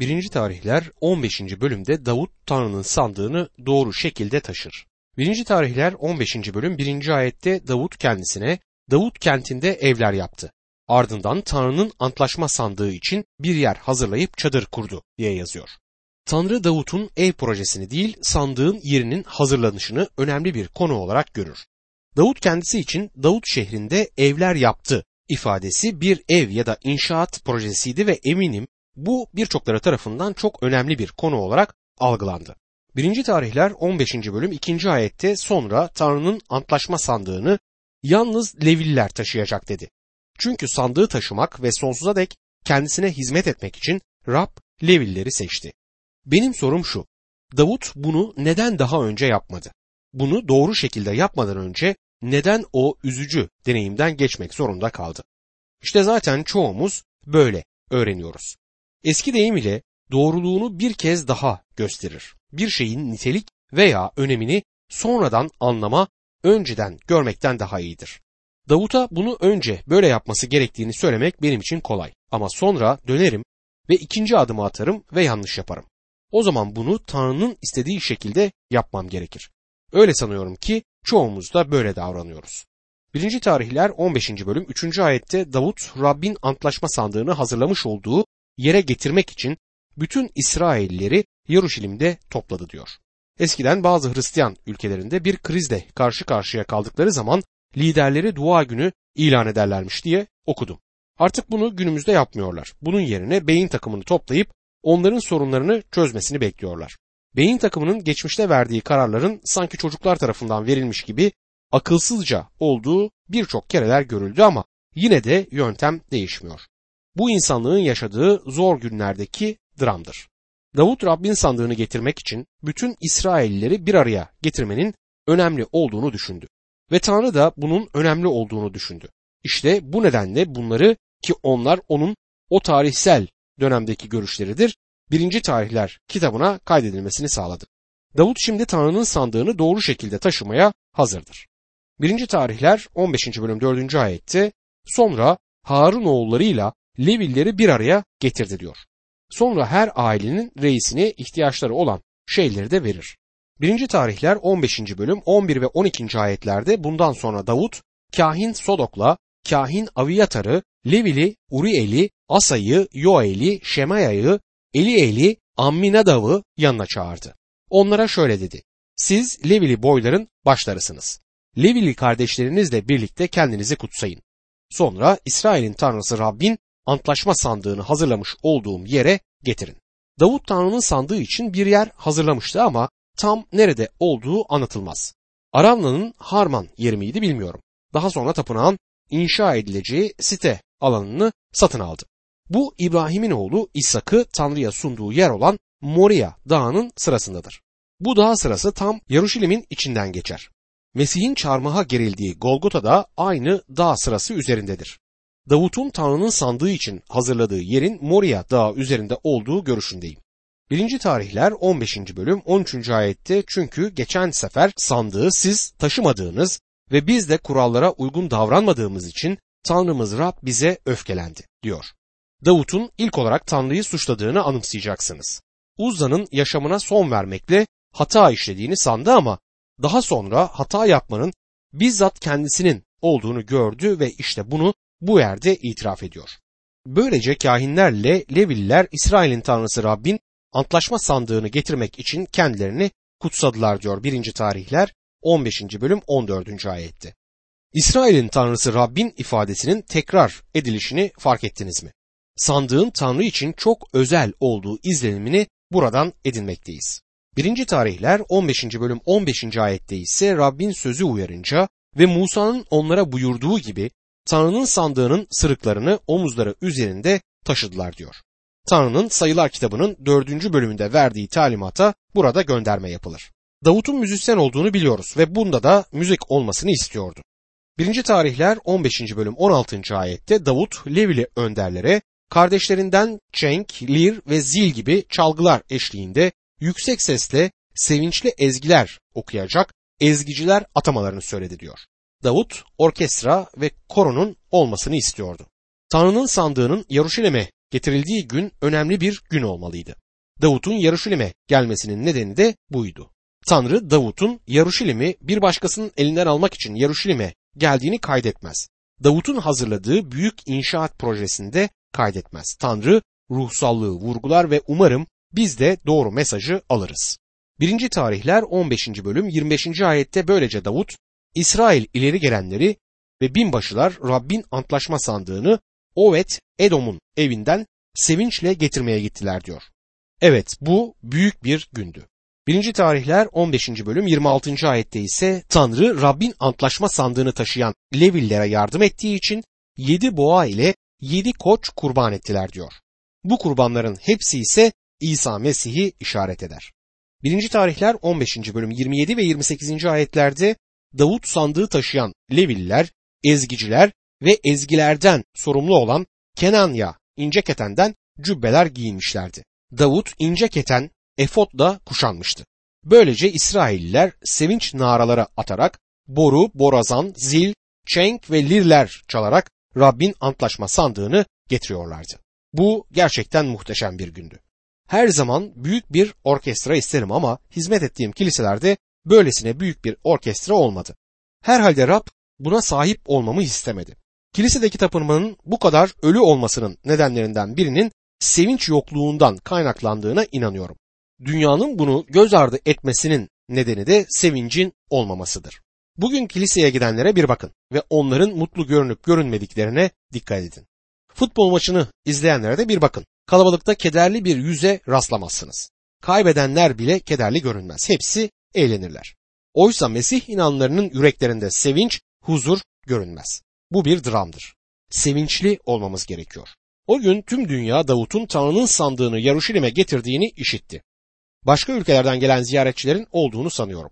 1. tarihler 15. bölümde Davut Tanrı'nın sandığını doğru şekilde taşır. 1. tarihler 15. bölüm 1. ayette Davut kendisine Davut kentinde evler yaptı. Ardından Tanrı'nın antlaşma sandığı için bir yer hazırlayıp çadır kurdu diye yazıyor. Tanrı Davut'un ev projesini değil sandığın yerinin hazırlanışını önemli bir konu olarak görür. Davut kendisi için Davut şehrinde evler yaptı ifadesi bir ev ya da inşaat projesiydi ve eminim bu birçokları tarafından çok önemli bir konu olarak algılandı. 1. tarihler 15. bölüm 2. ayette sonra Tanrı'nın antlaşma sandığını yalnız Leviller taşıyacak dedi. Çünkü sandığı taşımak ve sonsuza dek kendisine hizmet etmek için Rab Levilleri seçti. Benim sorum şu. Davut bunu neden daha önce yapmadı? Bunu doğru şekilde yapmadan önce neden o üzücü deneyimden geçmek zorunda kaldı? İşte zaten çoğumuz böyle öğreniyoruz. Eski deyim ile doğruluğunu bir kez daha gösterir. Bir şeyin nitelik veya önemini sonradan anlama, önceden görmekten daha iyidir. Davut'a bunu önce böyle yapması gerektiğini söylemek benim için kolay. Ama sonra dönerim ve ikinci adımı atarım ve yanlış yaparım. O zaman bunu Tanrı'nın istediği şekilde yapmam gerekir. Öyle sanıyorum ki çoğumuz da böyle davranıyoruz. 1. tarihler 15. bölüm 3. ayette Davut Rabbin antlaşma sandığını hazırlamış olduğu yere getirmek için bütün İsraillileri Yaruşilim'de topladı diyor. Eskiden bazı Hristiyan ülkelerinde bir krizle karşı karşıya kaldıkları zaman liderleri dua günü ilan ederlermiş diye okudum. Artık bunu günümüzde yapmıyorlar. Bunun yerine beyin takımını toplayıp onların sorunlarını çözmesini bekliyorlar. Beyin takımının geçmişte verdiği kararların sanki çocuklar tarafından verilmiş gibi akılsızca olduğu birçok kereler görüldü ama yine de yöntem değişmiyor. Bu insanlığın yaşadığı zor günlerdeki dramdır. Davut Rabbin sandığını getirmek için bütün İsraillileri bir araya getirmenin önemli olduğunu düşündü. Ve Tanrı da bunun önemli olduğunu düşündü. İşte bu nedenle bunları ki onlar onun o tarihsel dönemdeki görüşleridir, birinci tarihler kitabına kaydedilmesini sağladı. Davut şimdi Tanrı'nın sandığını doğru şekilde taşımaya hazırdır. Birinci tarihler 15. bölüm 4. ayette sonra Harun oğullarıyla Levilleri bir araya getirdi diyor. Sonra her ailenin reisine ihtiyaçları olan şeyleri de verir. Birinci tarihler 15. bölüm 11 ve 12. ayetlerde bundan sonra Davut, kahin Sodok'la, kahin Aviyatar'ı, Levili, Urieli, Asa'yı, Yoel'i, Şemaya'yı, Elieli, Amminadav'ı yanına çağırdı. Onlara şöyle dedi. Siz Levili boyların başlarısınız. Levili kardeşlerinizle birlikte kendinizi kutsayın. Sonra İsrail'in tanrısı Rabbin antlaşma sandığını hazırlamış olduğum yere getirin. Davut Tanrı'nın sandığı için bir yer hazırlamıştı ama tam nerede olduğu anlatılmaz. Aramla'nın Harman yeri miydi bilmiyorum. Daha sonra tapınağın inşa edileceği site alanını satın aldı. Bu İbrahim'in oğlu İshak'ı Tanrı'ya sunduğu yer olan Moria dağının sırasındadır. Bu dağ sırası tam Yaruşilim'in içinden geçer. Mesih'in çarmıha gerildiği Golgota da aynı dağ sırası üzerindedir. Davut'un Tanrı'nın sandığı için hazırladığı yerin Moria dağı üzerinde olduğu görüşündeyim. 1. tarihler 15. bölüm 13. ayette çünkü geçen sefer sandığı siz taşımadığınız ve biz de kurallara uygun davranmadığımız için Tanrımız Rab bize öfkelendi diyor. Davut'un ilk olarak Tanrı'yı suçladığını anımsayacaksınız. Uzza'nın yaşamına son vermekle hata işlediğini sandı ama daha sonra hata yapmanın bizzat kendisinin olduğunu gördü ve işte bunu bu yerde itiraf ediyor. Böylece kahinlerle Levililer İsrail'in tanrısı Rabbin antlaşma sandığını getirmek için kendilerini kutsadılar diyor 1. tarihler 15. bölüm 14. ayette. İsrail'in tanrısı Rabbin ifadesinin tekrar edilişini fark ettiniz mi? Sandığın Tanrı için çok özel olduğu izlenimini buradan edinmekteyiz. 1. tarihler 15. bölüm 15. ayette ise Rabbin sözü uyarınca ve Musa'nın onlara buyurduğu gibi Tanrı'nın sandığının sırıklarını omuzları üzerinde taşıdılar diyor. Tanrı'nın sayılar kitabının dördüncü bölümünde verdiği talimata burada gönderme yapılır. Davut'un müzisyen olduğunu biliyoruz ve bunda da müzik olmasını istiyordu. 1. tarihler 15. bölüm 16. ayette Davut Levili önderlere kardeşlerinden çenk, lir ve zil gibi çalgılar eşliğinde yüksek sesle sevinçli ezgiler okuyacak ezgiciler atamalarını söyledi diyor. Davut orkestra ve koronun olmasını istiyordu. Tanrı'nın sandığının Yaruşilim'e getirildiği gün önemli bir gün olmalıydı. Davut'un Yaruşilim'e gelmesinin nedeni de buydu. Tanrı Davut'un Yaruşilim'i bir başkasının elinden almak için Yaruşilim'e geldiğini kaydetmez. Davut'un hazırladığı büyük inşaat projesinde kaydetmez. Tanrı ruhsallığı vurgular ve umarım biz de doğru mesajı alırız. 1. tarihler 15. bölüm 25. ayette böylece Davut, İsrail ileri gelenleri ve binbaşılar Rabbin antlaşma sandığını Ovet Edom'un evinden sevinçle getirmeye gittiler diyor. Evet bu büyük bir gündü. 1. tarihler 15. bölüm 26. ayette ise Tanrı Rabbin antlaşma sandığını taşıyan Levillere yardım ettiği için yedi boğa ile yedi koç kurban ettiler diyor. Bu kurbanların hepsi ise İsa Mesih'i işaret eder. 1. tarihler 15. bölüm 27 ve 28. ayetlerde Davut sandığı taşıyan Leviller, ezgiciler ve ezgilerden sorumlu olan Kenanya ince ketenden cübbeler giyinmişlerdi. Davut ince keten efotla kuşanmıştı. Böylece İsrailliler sevinç naraları atarak boru, borazan, zil, çenk ve lirler çalarak Rabbin antlaşma sandığını getiriyorlardı. Bu gerçekten muhteşem bir gündü. Her zaman büyük bir orkestra isterim ama hizmet ettiğim kiliselerde böylesine büyük bir orkestra olmadı. Herhalde Rab buna sahip olmamı istemedi. Kilisedeki tapınmanın bu kadar ölü olmasının nedenlerinden birinin sevinç yokluğundan kaynaklandığına inanıyorum. Dünyanın bunu göz ardı etmesinin nedeni de sevincin olmamasıdır. Bugün kiliseye gidenlere bir bakın ve onların mutlu görünüp görünmediklerine dikkat edin. Futbol maçını izleyenlere de bir bakın. Kalabalıkta kederli bir yüze rastlamazsınız. Kaybedenler bile kederli görünmez. Hepsi eğlenirler. Oysa Mesih inanlarının yüreklerinde sevinç, huzur görünmez. Bu bir dramdır. Sevinçli olmamız gerekiyor. O gün tüm dünya Davut'un Tanrı'nın sandığını Yaruşilim'e getirdiğini işitti. Başka ülkelerden gelen ziyaretçilerin olduğunu sanıyorum.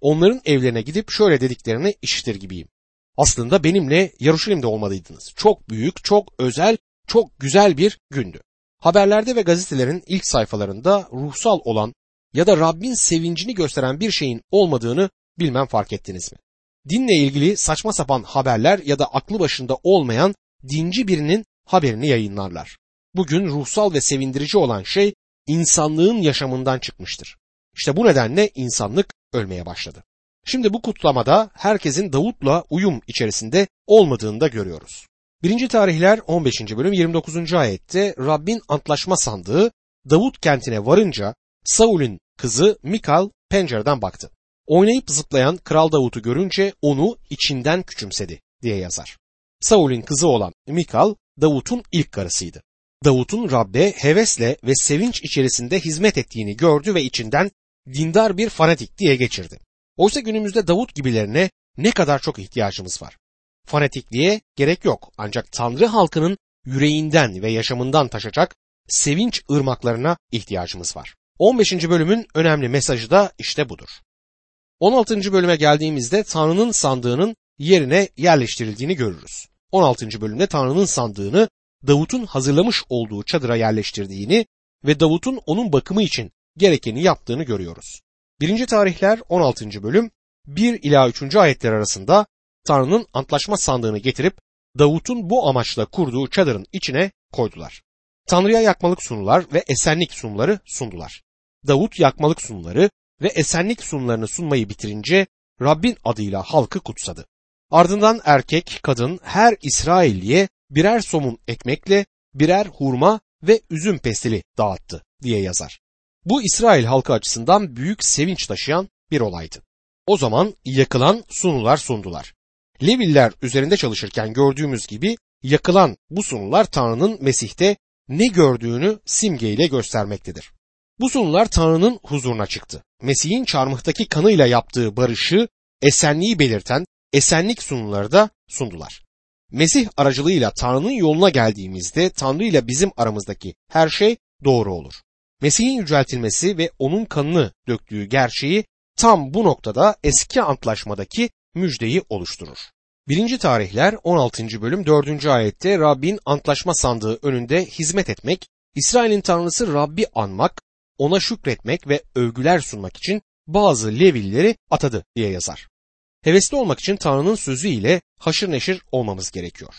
Onların evlerine gidip şöyle dediklerini işitir gibiyim. Aslında benimle Yaruşilim'de olmalıydınız. Çok büyük, çok özel, çok güzel bir gündü. Haberlerde ve gazetelerin ilk sayfalarında ruhsal olan ya da Rabbin sevincini gösteren bir şeyin olmadığını bilmem fark ettiniz mi? Dinle ilgili saçma sapan haberler ya da aklı başında olmayan dinci birinin haberini yayınlarlar. Bugün ruhsal ve sevindirici olan şey insanlığın yaşamından çıkmıştır. İşte bu nedenle insanlık ölmeye başladı. Şimdi bu kutlamada herkesin Davut'la uyum içerisinde olmadığını da görüyoruz. 1. tarihler 15. bölüm 29. ayette Rabbin antlaşma sandığı Davut kentine varınca Saul'ün kızı Mikal pencereden baktı. Oynayıp zıplayan Kral Davut'u görünce onu içinden küçümsedi diye yazar. Saul'ün kızı olan Mikal Davut'un ilk karısıydı. Davut'un Rab'be hevesle ve sevinç içerisinde hizmet ettiğini gördü ve içinden dindar bir fanatik diye geçirdi. Oysa günümüzde Davut gibilerine ne kadar çok ihtiyacımız var. Fanatikliğe gerek yok ancak Tanrı halkının yüreğinden ve yaşamından taşacak sevinç ırmaklarına ihtiyacımız var. 15. bölümün önemli mesajı da işte budur. 16. bölüme geldiğimizde Tanrı'nın sandığının yerine yerleştirildiğini görürüz. 16. bölümde Tanrı'nın sandığını Davut'un hazırlamış olduğu çadıra yerleştirdiğini ve Davut'un onun bakımı için gerekeni yaptığını görüyoruz. 1. tarihler 16. bölüm 1 ila 3. ayetler arasında Tanrı'nın antlaşma sandığını getirip Davut'un bu amaçla kurduğu çadırın içine koydular. Tanrı'ya yakmalık sunular ve esenlik sunumları sundular. Davut yakmalık sunuları ve esenlik sunumlarını sunmayı bitirince Rabbin adıyla halkı kutsadı. Ardından erkek, kadın her İsrailliye birer somun ekmekle birer hurma ve üzüm pestili dağıttı diye yazar. Bu İsrail halkı açısından büyük sevinç taşıyan bir olaydı. O zaman yakılan sunular sundular. Leviller üzerinde çalışırken gördüğümüz gibi yakılan bu sunular Tanrı'nın Mesih'te ne gördüğünü simgeyle göstermektedir. Bu sunular Tanrı'nın huzuruna çıktı. Mesih'in çarmıhtaki kanıyla yaptığı barışı, esenliği belirten esenlik sunuları da sundular. Mesih aracılığıyla Tanrı'nın yoluna geldiğimizde Tanrı ile bizim aramızdaki her şey doğru olur. Mesih'in yüceltilmesi ve onun kanını döktüğü gerçeği tam bu noktada eski antlaşmadaki müjdeyi oluşturur. 1. tarihler 16. bölüm 4. ayette Rabbin antlaşma sandığı önünde hizmet etmek, İsrail'in tanrısı Rabbi anmak, ona şükretmek ve övgüler sunmak için bazı Levilleri atadı diye yazar. Hevesli olmak için Tanrı'nın sözü ile haşır neşir olmamız gerekiyor.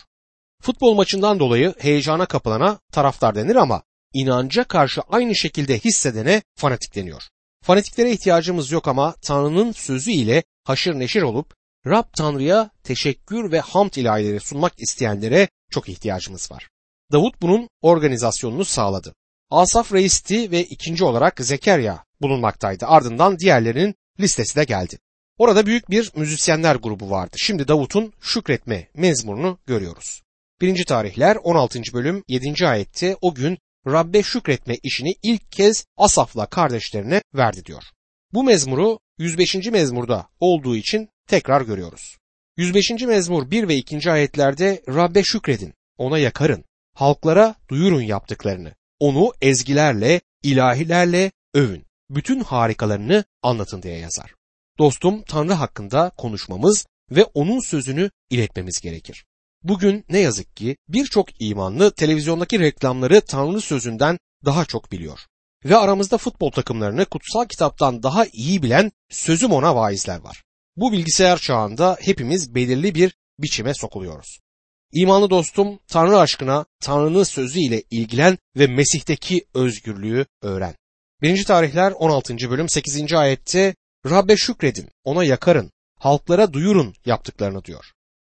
Futbol maçından dolayı heyecana kapılana taraftar denir ama inanca karşı aynı şekilde hissedene fanatik deniyor. Fanatiklere ihtiyacımız yok ama Tanrı'nın sözü ile haşır neşir olup Rab Tanrı'ya teşekkür ve hamd ilahileri sunmak isteyenlere çok ihtiyacımız var. Davut bunun organizasyonunu sağladı. Asaf reisti ve ikinci olarak Zekerya bulunmaktaydı. Ardından diğerlerinin listesi de geldi. Orada büyük bir müzisyenler grubu vardı. Şimdi Davut'un şükretme mezmurunu görüyoruz. 1. tarihler 16. bölüm 7. ayette o gün Rabbe şükretme işini ilk kez Asaf'la kardeşlerine verdi diyor. Bu mezmuru 105. mezmurda olduğu için tekrar görüyoruz. 105. mezmur 1 ve 2. ayetlerde Rabbe şükredin, ona yakarın, halklara duyurun yaptıklarını, onu ezgilerle, ilahilerle övün, bütün harikalarını anlatın diye yazar. Dostum Tanrı hakkında konuşmamız ve onun sözünü iletmemiz gerekir. Bugün ne yazık ki birçok imanlı televizyondaki reklamları Tanrı sözünden daha çok biliyor. Ve aramızda futbol takımlarını kutsal kitaptan daha iyi bilen sözüm ona vaizler var. Bu bilgisayar çağında hepimiz belirli bir biçime sokuluyoruz. İmanlı dostum Tanrı aşkına Tanrı'nın sözü ile ilgilen ve Mesih'teki özgürlüğü öğren. 1. tarihler 16. bölüm 8. ayette Rabbe şükredin, ona yakarın, halklara duyurun yaptıklarını diyor.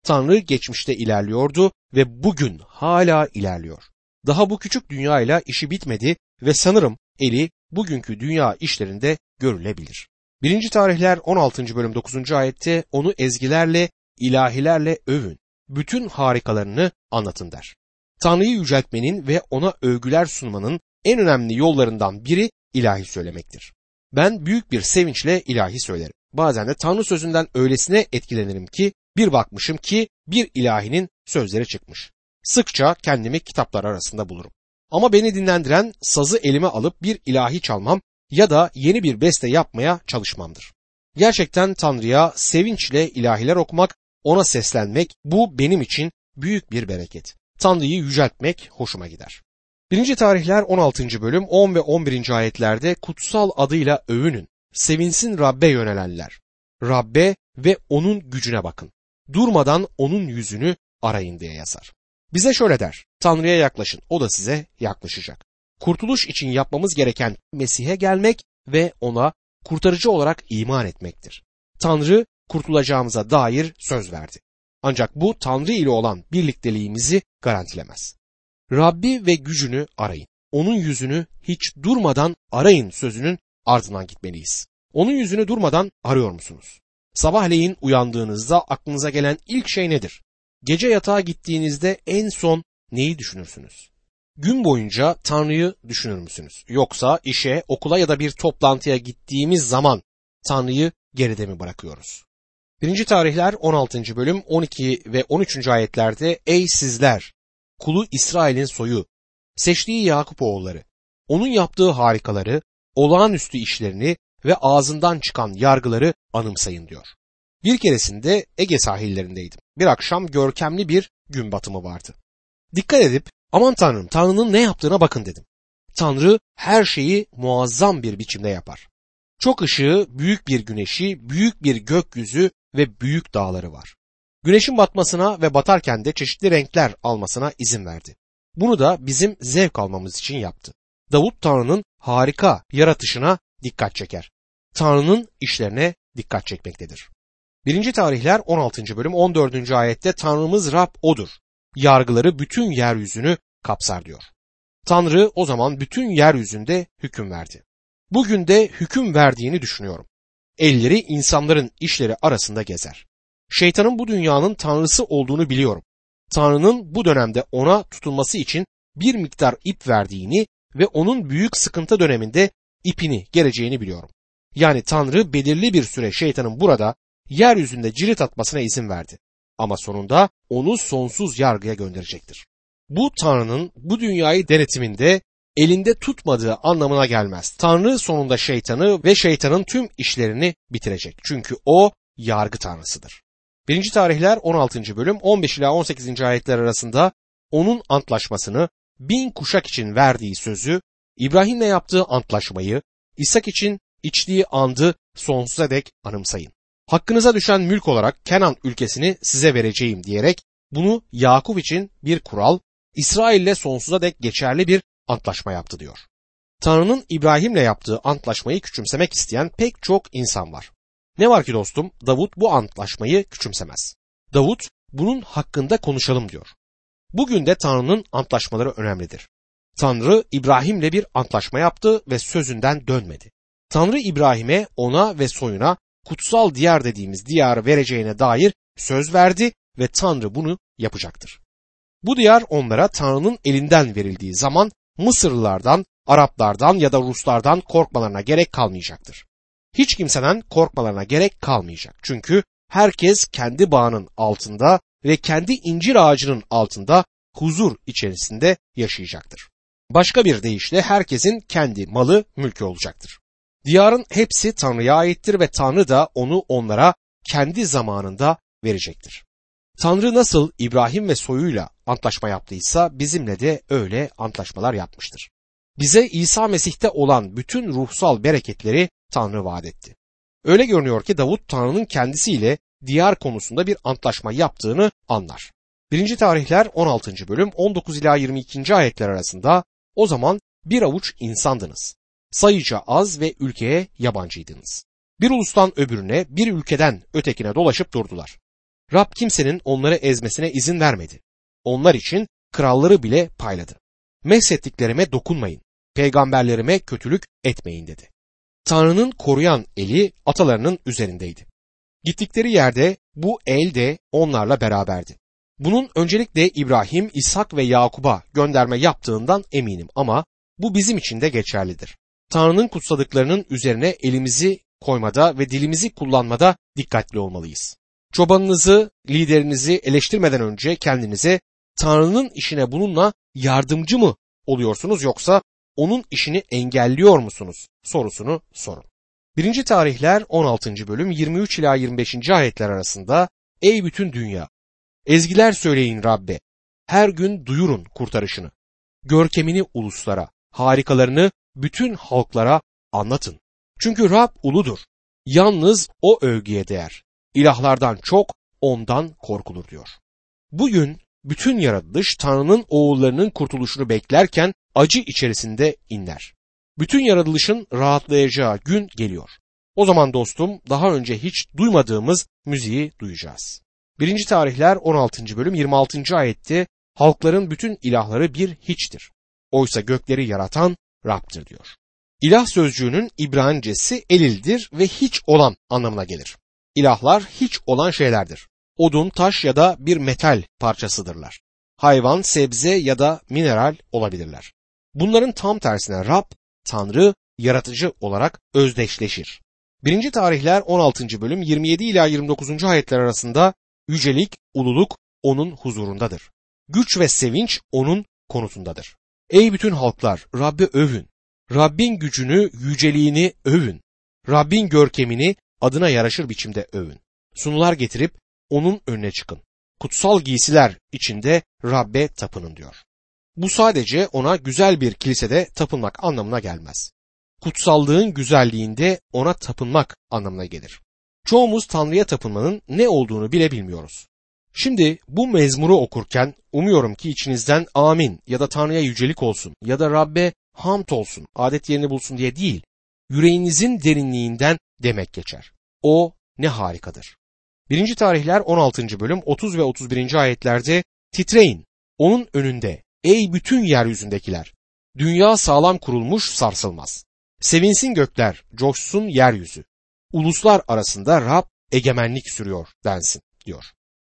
Tanrı geçmişte ilerliyordu ve bugün hala ilerliyor. Daha bu küçük dünyayla işi bitmedi ve sanırım eli bugünkü dünya işlerinde görülebilir. 1. tarihler 16. bölüm 9. ayette onu ezgilerle, ilahilerle övün, bütün harikalarını anlatın der. Tanrı'yı yüceltmenin ve ona övgüler sunmanın en önemli yollarından biri ilahi söylemektir. Ben büyük bir sevinçle ilahi söylerim. Bazen de Tanrı sözünden öylesine etkilenirim ki bir bakmışım ki bir ilahinin sözleri çıkmış. Sıkça kendimi kitaplar arasında bulurum. Ama beni dinlendiren sazı elime alıp bir ilahi çalmam ya da yeni bir beste yapmaya çalışmamdır. Gerçekten Tanrı'ya sevinçle ilahiler okumak, ona seslenmek bu benim için büyük bir bereket. Tanrı'yı yüceltmek hoşuma gider. 1. tarihler 16. bölüm 10 ve 11. ayetlerde kutsal adıyla övünün, sevinsin Rabbe yönelenler. Rabbe ve onun gücüne bakın. Durmadan onun yüzünü arayın diye yazar. Bize şöyle der, Tanrı'ya yaklaşın, o da size yaklaşacak. Kurtuluş için yapmamız gereken Mesih'e gelmek ve ona kurtarıcı olarak iman etmektir. Tanrı kurtulacağımıza dair söz verdi. Ancak bu Tanrı ile olan birlikteliğimizi garantilemez. Rabbi ve gücünü arayın. Onun yüzünü hiç durmadan arayın sözünün ardından gitmeliyiz. Onun yüzünü durmadan arıyor musunuz? Sabahleyin uyandığınızda aklınıza gelen ilk şey nedir? Gece yatağa gittiğinizde en son neyi düşünürsünüz? Gün boyunca Tanrı'yı düşünür müsünüz? Yoksa işe, okula ya da bir toplantıya gittiğimiz zaman Tanrı'yı geride mi bırakıyoruz? 1. tarihler 16. bölüm 12 ve 13. ayetlerde Ey sizler! Kulu İsrail'in soyu, seçtiği Yakup oğulları, onun yaptığı harikaları, olağanüstü işlerini ve ağzından çıkan yargıları anımsayın diyor. Bir keresinde Ege sahillerindeydim. Bir akşam görkemli bir gün batımı vardı. Dikkat edip aman tanrım Tanrı'nın ne yaptığına bakın dedim. Tanrı her şeyi muazzam bir biçimde yapar. Çok ışığı, büyük bir güneşi, büyük bir gökyüzü ve büyük dağları var. Güneşin batmasına ve batarken de çeşitli renkler almasına izin verdi. Bunu da bizim zevk almamız için yaptı. Davut Tanrı'nın harika yaratışına dikkat çeker. Tanrı'nın işlerine dikkat çekmektedir. 1. tarihler 16. bölüm 14. ayette Tanrımız Rab odur. Yargıları bütün yeryüzünü kapsar diyor. Tanrı o zaman bütün yeryüzünde hüküm verdi. Bugün de hüküm verdiğini düşünüyorum. Elleri insanların işleri arasında gezer. Şeytanın bu dünyanın tanrısı olduğunu biliyorum. Tanrı'nın bu dönemde ona tutulması için bir miktar ip verdiğini ve onun büyük sıkıntı döneminde ipini geleceğini biliyorum. Yani Tanrı belirli bir süre şeytanın burada yeryüzünde cirit atmasına izin verdi. Ama sonunda onu sonsuz yargıya gönderecektir. Bu Tanrı'nın bu dünyayı denetiminde elinde tutmadığı anlamına gelmez. Tanrı sonunda şeytanı ve şeytanın tüm işlerini bitirecek. Çünkü o yargı tanrısıdır. 1. tarihler 16. bölüm 15 ila 18. ayetler arasında onun antlaşmasını bin kuşak için verdiği sözü, İbrahim'le yaptığı antlaşmayı, İshak için içtiği andı sonsuza dek anımsayın. Hakkınıza düşen mülk olarak Kenan ülkesini size vereceğim diyerek Bunu Yakup için bir kural, İsrail'le sonsuza dek geçerli bir antlaşma yaptı diyor. Tanrı'nın İbrahim'le yaptığı antlaşmayı küçümsemek isteyen pek çok insan var. Ne var ki dostum Davut bu antlaşmayı küçümsemez. Davut bunun hakkında konuşalım diyor. Bugün de Tanrı'nın antlaşmaları önemlidir. Tanrı İbrahim'le bir antlaşma yaptı ve sözünden dönmedi. Tanrı İbrahim'e ona ve soyuna kutsal diyar dediğimiz diyarı vereceğine dair söz verdi ve Tanrı bunu yapacaktır. Bu diyar onlara Tanrı'nın elinden verildiği zaman Mısırlılardan, Araplardan ya da Ruslardan korkmalarına gerek kalmayacaktır. Hiç kimseden korkmalarına gerek kalmayacak. Çünkü herkes kendi bağının altında ve kendi incir ağacının altında huzur içerisinde yaşayacaktır. Başka bir deyişle herkesin kendi malı mülkü olacaktır. Diyarın hepsi Tanrı'ya aittir ve Tanrı da onu onlara kendi zamanında verecektir. Tanrı nasıl İbrahim ve soyuyla antlaşma yaptıysa bizimle de öyle antlaşmalar yapmıştır. Bize İsa Mesih'te olan bütün ruhsal bereketleri Tanrı vaat etti. Öyle görünüyor ki Davut Tanrı'nın kendisiyle diyar konusunda bir antlaşma yaptığını anlar. 1. Tarihler 16. bölüm 19 ila 22. ayetler arasında o zaman bir avuç insandınız. Sayıca az ve ülkeye yabancıydınız. Bir ulustan öbürüne, bir ülkeden ötekine dolaşıp durdular. Rab kimsenin onları ezmesine izin vermedi. Onlar için kralları bile payladı. Mehsettiklerime dokunmayın, peygamberlerime kötülük etmeyin dedi. Tanrı'nın koruyan eli atalarının üzerindeydi. Gittikleri yerde bu el de onlarla beraberdi. Bunun öncelikle İbrahim, İshak ve Yakub'a gönderme yaptığından eminim ama bu bizim için de geçerlidir. Tanrı'nın kutsadıklarının üzerine elimizi koymada ve dilimizi kullanmada dikkatli olmalıyız. Çobanınızı, liderinizi eleştirmeden önce kendinize Tanrı'nın işine bununla yardımcı mı oluyorsunuz yoksa onun işini engelliyor musunuz sorusunu sorun. 1. tarihler 16. bölüm 23 ila 25. ayetler arasında Ey bütün dünya ezgiler söyleyin Rabbe her gün duyurun kurtarışını görkemini uluslara harikalarını bütün halklara anlatın. Çünkü Rab uludur. Yalnız o övgüye değer. İlahlardan çok ondan korkulur diyor. Bugün bütün yaratılış Tanrı'nın oğullarının kurtuluşunu beklerken acı içerisinde inler. Bütün yaratılışın rahatlayacağı gün geliyor. O zaman dostum daha önce hiç duymadığımız müziği duyacağız. 1. tarihler 16. bölüm 26. ayette halkların bütün ilahları bir hiçtir. Oysa gökleri yaratan Rab'dır diyor. İlah sözcüğünün İbranicesi elildir ve hiç olan anlamına gelir. İlahlar hiç olan şeylerdir. Odun, taş ya da bir metal parçasıdırlar. Hayvan, sebze ya da mineral olabilirler. Bunların tam tersine Rab, Tanrı, yaratıcı olarak özdeşleşir. 1. tarihler 16. bölüm 27 ila 29. ayetler arasında yücelik, ululuk onun huzurundadır. Güç ve sevinç onun konutundadır. Ey bütün halklar Rabbi övün. Rabbin gücünü, yüceliğini övün. Rabbin görkemini adına yaraşır biçimde övün. Sunular getirip onun önüne çıkın. Kutsal giysiler içinde Rabbe tapının diyor. Bu sadece ona güzel bir kilisede tapınmak anlamına gelmez. Kutsallığın güzelliğinde ona tapınmak anlamına gelir. Çoğumuz Tanrı'ya tapınmanın ne olduğunu bile bilmiyoruz. Şimdi bu mezmuru okurken umuyorum ki içinizden amin ya da Tanrı'ya yücelik olsun ya da Rabbe hamd olsun, adet yerini bulsun diye değil, yüreğinizin derinliğinden demek geçer. O ne harikadır. 1. tarihler 16. bölüm 30 ve 31. ayetlerde titreyin, onun önünde, ey bütün yeryüzündekiler, dünya sağlam kurulmuş sarsılmaz. Sevinsin gökler, coşsun yeryüzü. Uluslar arasında Rab egemenlik sürüyor densin diyor.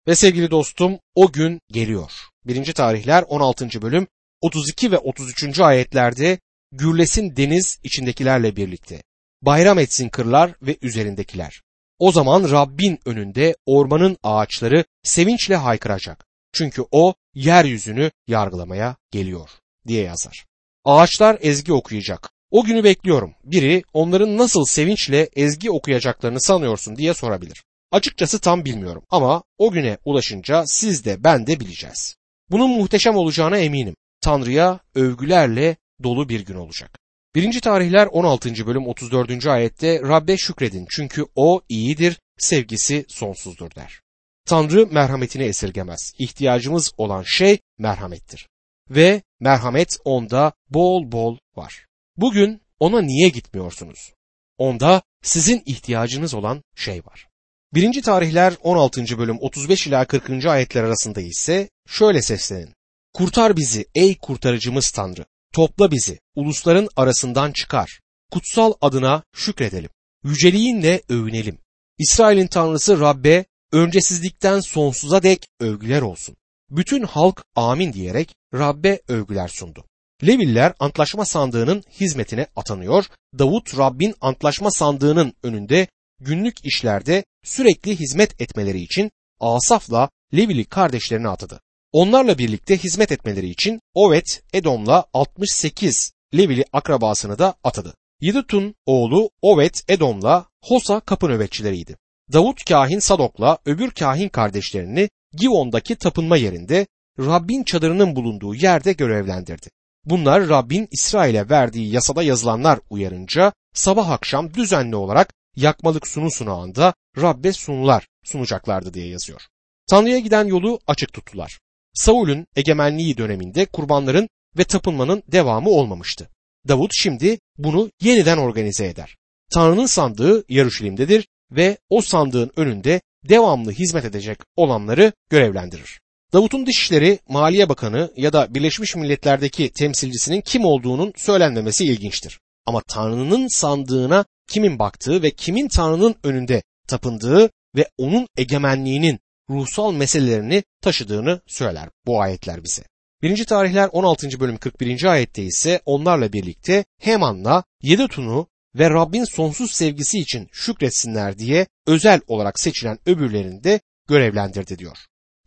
Ve sevgili dostum o gün geliyor. 1. tarihler 16. bölüm 32 ve 33. ayetlerde gürlesin deniz içindekilerle birlikte. Bayram etsin kırlar ve üzerindekiler. O zaman Rabbin önünde ormanın ağaçları sevinçle haykıracak. Çünkü o yeryüzünü yargılamaya geliyor diye yazar. Ağaçlar ezgi okuyacak. O günü bekliyorum. Biri onların nasıl sevinçle ezgi okuyacaklarını sanıyorsun diye sorabilir. Açıkçası tam bilmiyorum ama o güne ulaşınca siz de ben de bileceğiz. Bunun muhteşem olacağına eminim. Tanrı'ya övgülerle dolu bir gün olacak. 1. tarihler 16. bölüm 34. ayette Rabbe şükredin çünkü o iyidir, sevgisi sonsuzdur der. Tanrı merhametini esirgemez. İhtiyacımız olan şey merhamettir. Ve merhamet onda bol bol var. Bugün ona niye gitmiyorsunuz? Onda sizin ihtiyacınız olan şey var. Birinci tarihler 16. bölüm 35 ila 40. ayetler arasında ise şöyle seslenin. Kurtar bizi ey kurtarıcımız Tanrı. Topla bizi, ulusların arasından çıkar. Kutsal adına şükredelim. Yüceliğinle övünelim. İsrail'in Tanrısı Rabbe öncesizlikten sonsuza dek övgüler olsun. Bütün halk amin diyerek Rabbe övgüler sundu. Leviller antlaşma sandığının hizmetine atanıyor. Davut Rabbin antlaşma sandığının önünde günlük işlerde sürekli hizmet etmeleri için Asaf'la Levili kardeşlerini atadı. Onlarla birlikte hizmet etmeleri için Ovet Edom'la 68 Levili akrabasını da atadı. Yidutun oğlu Ovet Edom'la Hosa kapı nöbetçileriydi. Davut kahin Sadok'la öbür kahin kardeşlerini Givon'daki tapınma yerinde Rabbin çadırının bulunduğu yerde görevlendirdi. Bunlar Rabbin İsrail'e verdiği yasada yazılanlar uyarınca sabah akşam düzenli olarak yakmalık sunu sunağında Rabbe sunular sunacaklardı diye yazıyor. Tanrı'ya giden yolu açık tuttular. Saul'ün egemenliği döneminde kurbanların ve tapınmanın devamı olmamıştı. Davut şimdi bunu yeniden organize eder. Tanrı'nın sandığı Yaruşilim'dedir ve o sandığın önünde devamlı hizmet edecek olanları görevlendirir. Davut'un Dışişleri, Maliye Bakanı ya da Birleşmiş Milletler'deki temsilcisinin kim olduğunun söylenmemesi ilginçtir. Ama Tanrı'nın sandığına kimin baktığı ve kimin Tanrı'nın önünde tapındığı ve onun egemenliğinin ruhsal meselelerini taşıdığını söyler bu ayetler bize. 1. tarihler 16. bölüm 41. ayette ise onlarla birlikte Heman'la Yedutun'u ve Rabbin sonsuz sevgisi için şükretsinler diye özel olarak seçilen öbürlerini de görevlendirdi diyor.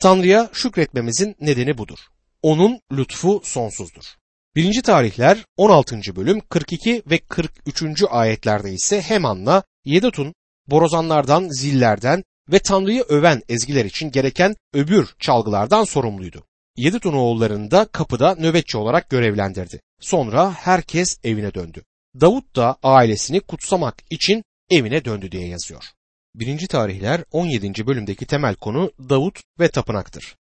Tanrı'ya şükretmemizin nedeni budur. Onun lütfu sonsuzdur. 1. tarihler 16. bölüm 42 ve 43. ayetlerde ise Heman'la Yedutun borazanlardan, zillerden ve Tanrı'yı öven ezgiler için gereken öbür çalgılardan sorumluydu. Yedutun oğullarını da kapıda nöbetçi olarak görevlendirdi. Sonra herkes evine döndü. Davut da ailesini kutsamak için evine döndü diye yazıyor. 1. tarihler 17. bölümdeki temel konu Davut ve tapınaktır.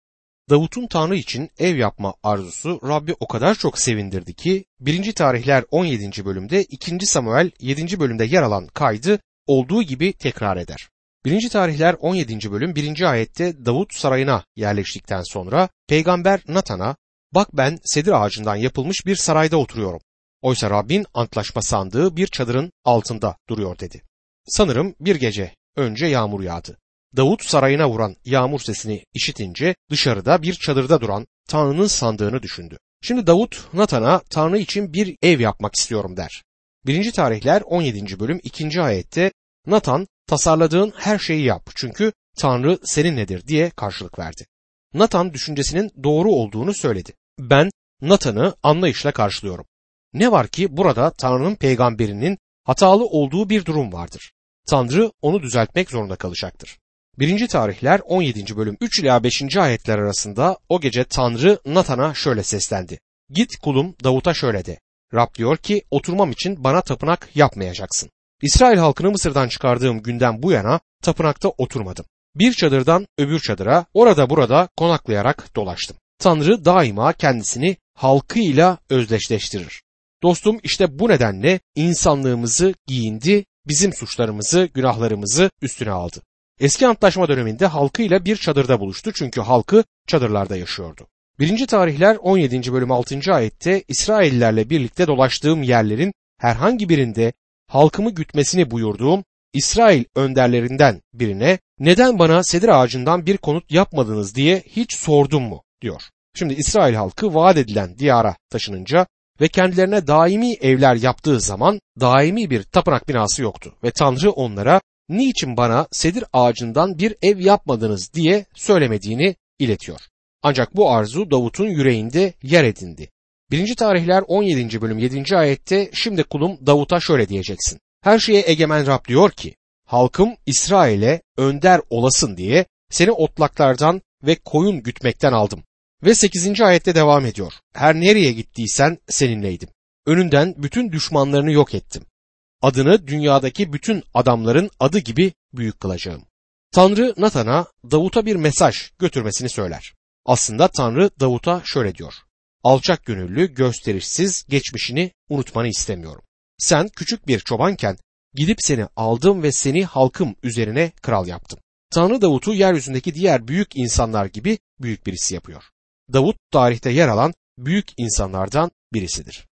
Davut'un Tanrı için ev yapma arzusu Rabbi o kadar çok sevindirdi ki 1. tarihler 17. bölümde 2. Samuel 7. bölümde yer alan kaydı olduğu gibi tekrar eder. 1. tarihler 17. bölüm 1. ayette Davut sarayına yerleştikten sonra peygamber Natan'a bak ben sedir ağacından yapılmış bir sarayda oturuyorum. Oysa Rabbin antlaşma sandığı bir çadırın altında duruyor dedi. Sanırım bir gece önce yağmur yağdı. Davut sarayına vuran yağmur sesini işitince dışarıda bir çadırda duran Tanrı'nın sandığını düşündü. Şimdi Davut Natan'a Tanrı için bir ev yapmak istiyorum der. 1. tarihler 17. bölüm 2. ayette Natan tasarladığın her şeyi yap çünkü Tanrı seninledir diye karşılık verdi. Natan düşüncesinin doğru olduğunu söyledi. Ben Natan'ı anlayışla karşılıyorum. Ne var ki burada Tanrı'nın peygamberinin hatalı olduğu bir durum vardır. Tanrı onu düzeltmek zorunda kalacaktır. 1. tarihler 17. bölüm 3 ila 5. ayetler arasında o gece Tanrı Natan'a şöyle seslendi. Git kulum Davut'a şöyle de. Rab diyor ki oturmam için bana tapınak yapmayacaksın. İsrail halkını Mısır'dan çıkardığım günden bu yana tapınakta oturmadım. Bir çadırdan öbür çadıra orada burada konaklayarak dolaştım. Tanrı daima kendisini halkıyla özdeşleştirir. Dostum işte bu nedenle insanlığımızı giyindi, bizim suçlarımızı, günahlarımızı üstüne aldı. Eski antlaşma döneminde halkıyla bir çadırda buluştu çünkü halkı çadırlarda yaşıyordu. 1. tarihler 17. bölüm 6. ayette İsraillerle birlikte dolaştığım yerlerin herhangi birinde halkımı gütmesini buyurduğum İsrail önderlerinden birine neden bana sedir ağacından bir konut yapmadınız diye hiç sordum mu diyor. Şimdi İsrail halkı vaat edilen diyara taşınınca ve kendilerine daimi evler yaptığı zaman daimi bir tapınak binası yoktu ve Tanrı onlara niçin bana sedir ağacından bir ev yapmadınız diye söylemediğini iletiyor. Ancak bu arzu Davut'un yüreğinde yer edindi. 1. tarihler 17. bölüm 7. ayette şimdi kulum Davut'a şöyle diyeceksin. Her şeye egemen Rab diyor ki halkım İsrail'e önder olasın diye seni otlaklardan ve koyun gütmekten aldım. Ve 8. ayette devam ediyor. Her nereye gittiysen seninleydim. Önünden bütün düşmanlarını yok ettim. Adını dünyadaki bütün adamların adı gibi büyük kılacağım. Tanrı Natan'a Davut'a bir mesaj götürmesini söyler. Aslında Tanrı Davut'a şöyle diyor. Alçak gönüllü, gösterişsiz geçmişini unutmanı istemiyorum. Sen küçük bir çobanken gidip seni aldım ve seni halkım üzerine kral yaptım. Tanrı Davut'u yeryüzündeki diğer büyük insanlar gibi büyük birisi yapıyor. Davut tarihte yer alan büyük insanlardan birisidir.